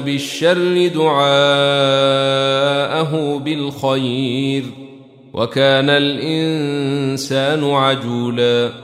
بالشر دعاءه بالخير وكان الإنسان عجولا.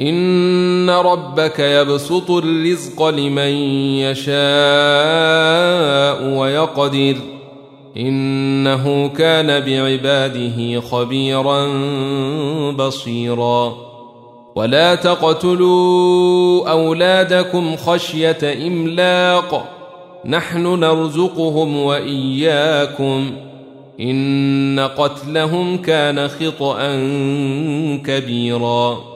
ان ربك يبسط الرزق لمن يشاء ويقدر انه كان بعباده خبيرا بصيرا ولا تقتلوا اولادكم خشيه املاق نحن نرزقهم واياكم ان قتلهم كان خطا كبيرا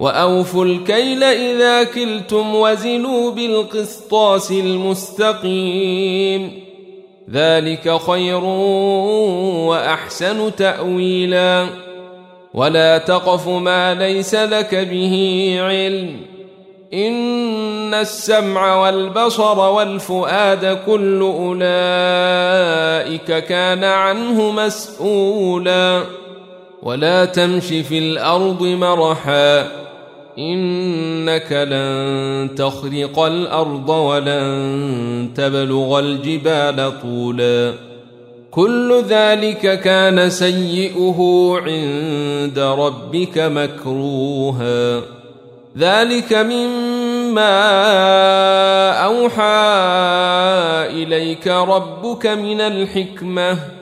وأوفوا الكيل إذا كلتم وزنوا بالقسطاس المستقيم. ذلك خير وأحسن تأويلا. ولا تقف ما ليس لك به علم. إن السمع والبصر والفؤاد كل أولئك كان عنه مسؤولا. ولا تمش في الأرض مرحا إنك لن تخرق الأرض ولن تبلغ الجبال طولا. كل ذلك كان سيئه عند ربك مكروها. ذلك مما أوحى إليك ربك من الحكمة.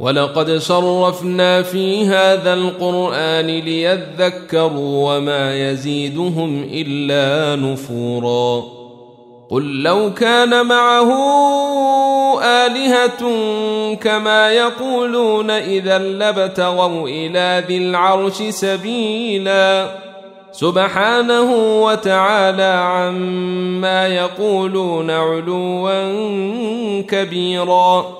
ولقد صرفنا في هذا القرآن ليذكروا وما يزيدهم إلا نفورا. قل لو كان معه آلهة كما يقولون إذا لابتغوا إلى ذي العرش سبيلا. سبحانه وتعالى عما يقولون علوا كبيرا.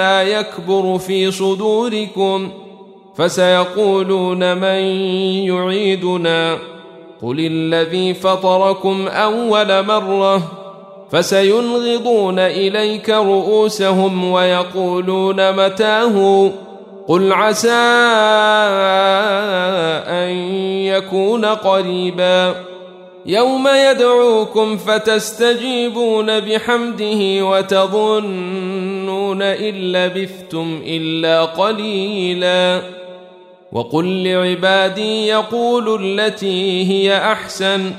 يكبر في صدوركم فسيقولون من يعيدنا قل الذي فطركم أول مرة فسينغضون إليك رؤوسهم ويقولون متاه قل عسى أن يكون قريباً يوم يدعوكم فتستجيبون بحمده وتظنون ان لبثتم الا قليلا وقل لعبادي يقولوا التي هي احسن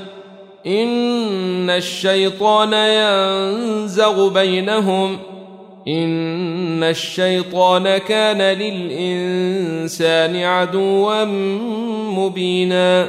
ان الشيطان ينزغ بينهم ان الشيطان كان للانسان عدوا مبينا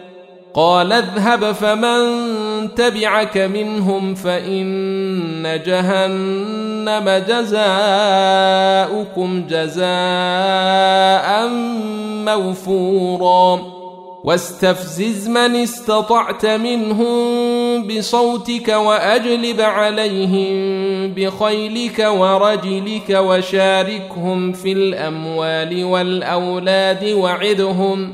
قال اذهب فمن تبعك منهم فإن جهنم جزاؤكم جزاء موفورا. واستفزز من استطعت منهم بصوتك وأجلب عليهم بخيلك ورجلك وشاركهم في الأموال والأولاد وعدهم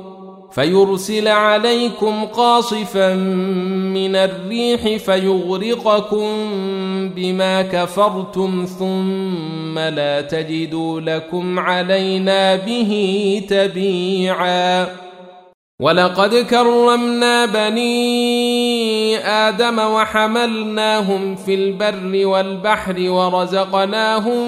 فيرسل عليكم قاصفا من الريح فيغرقكم بما كفرتم ثم لا تجدوا لكم علينا به تبيعا. ولقد كرمنا بني آدم وحملناهم في البر والبحر ورزقناهم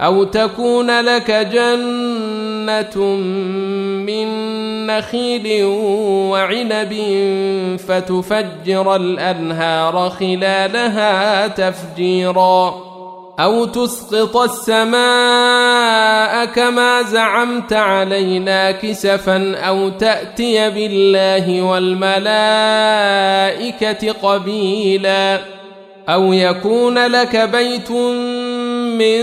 أو تكون لك جنة من نخيل وعنب فتفجر الأنهار خلالها تفجيرا أو تسقط السماء كما زعمت علينا كسفا أو تأتي بالله والملائكة قبيلا أو يكون لك بيت من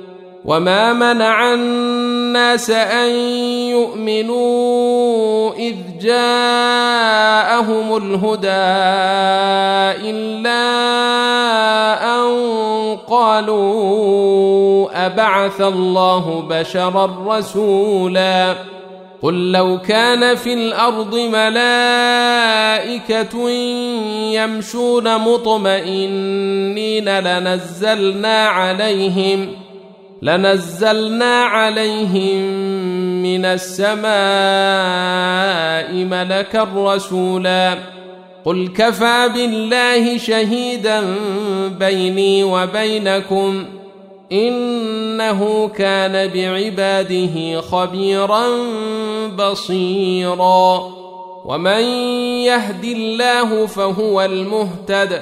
وما منع الناس ان يؤمنوا اذ جاءهم الهدى الا ان قالوا ابعث الله بشرا رسولا قل لو كان في الأرض ملائكه يمشون مطمئنين لنزلنا عليهم لنزلنا عليهم من السماء ملكا رسولا. قل كفى بالله شهيدا بيني وبينكم إنه كان بعباده خبيرا بصيرا. ومن يهد الله فهو المهتد.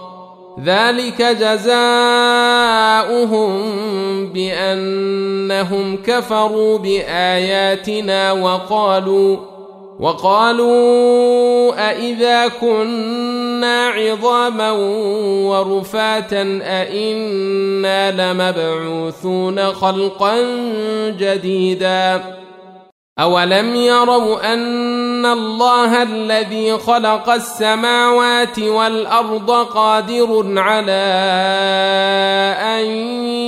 ذلك جزاؤهم بأنهم كفروا بآياتنا وقالوا وقالوا أإذا كنا عظاما ورفاتا أإنا لمبعوثون خلقا جديدا أولم يروا أن الله الذي خلق السماوات والأرض قادر على أن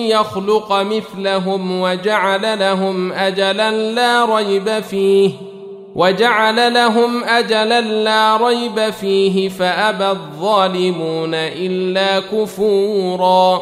يخلق مثلهم وجعل لهم أجلا لا ريب فيه ۖ وجعل لهم اجلا لا ريب فيه فابى الظالمون الا كفورا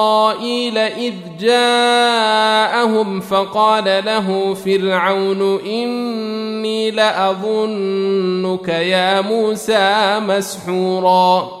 إذ جاءهم فقال له فرعون إني لأظنك يا موسى مسحوراً.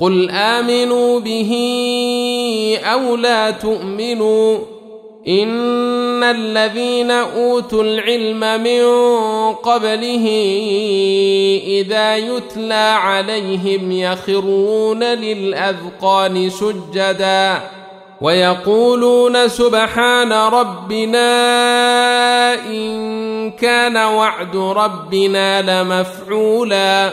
قل امنوا به أو لا تؤمنوا ان الذين اوتوا العلم من قبله اذا يتلى عليهم يخرون للاذقان سجدا ويقولون سبحان ربنا ان كان وعد ربنا لمفعولا